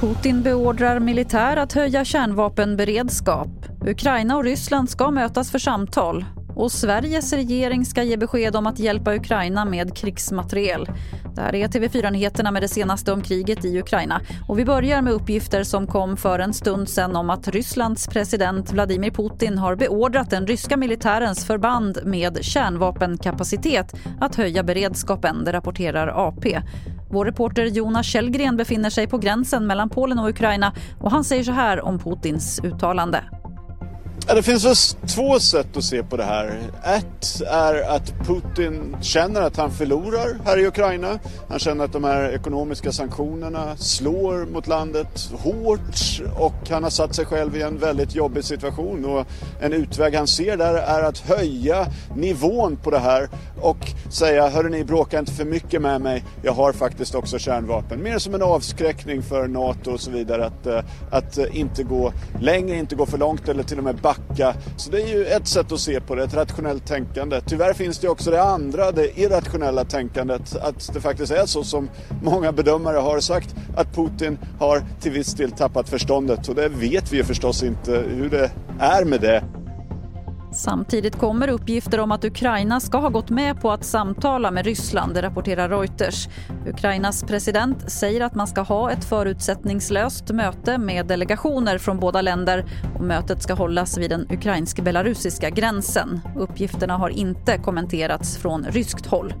Putin beordrar militär att höja kärnvapenberedskap. Ukraina och Ryssland ska mötas för samtal. Och Sveriges regering ska ge besked om att hjälpa Ukraina med krigsmateriel. Det här är TV4-nyheterna med det senaste om kriget i Ukraina. Och vi börjar med uppgifter som kom för en stund sedan om att Rysslands president Vladimir Putin har beordrat den ryska militärens förband med kärnvapenkapacitet att höja beredskapen, det rapporterar AP. Vår reporter Jonas Källgren befinner sig på gränsen mellan Polen och Ukraina och han säger så här om Putins uttalande. Ja, det finns väl två sätt att se på det här. Ett är att Putin känner att han förlorar här i Ukraina. Han känner att de här ekonomiska sanktionerna slår mot landet hårt och han har satt sig själv i en väldigt jobbig situation. Och en utväg han ser där är att höja nivån på det här och säga ni bråka inte för mycket med mig. Jag har faktiskt också kärnvapen. Mer som en avskräckning för NATO och så vidare att, eh, att inte gå längre, inte gå för långt eller till och med backa. Så det är ju ett sätt att se på det, ett rationellt tänkande. Tyvärr finns det också det andra, det irrationella tänkandet. Att det faktiskt är så som många bedömare har sagt att Putin har till viss del tappat förståndet. Och det vet vi ju förstås inte hur det är med det. Samtidigt kommer uppgifter om att Ukraina ska ha gått med på att samtala med Ryssland, rapporterar Reuters. Ukrainas president säger att man ska ha ett förutsättningslöst möte med delegationer från båda länder och mötet ska hållas vid den ukrainsk-belarusiska gränsen. Uppgifterna har inte kommenterats från ryskt håll.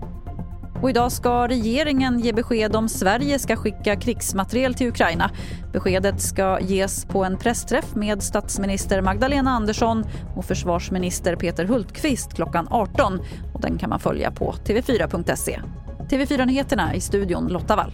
Och idag ska regeringen ge besked om Sverige ska skicka krigsmateriel till Ukraina. Beskedet ska ges på en pressträff med statsminister Magdalena Andersson och försvarsminister Peter Hultqvist klockan 18. Och den kan man följa på tv4.se. TV4-nyheterna i studion Lotta Wall.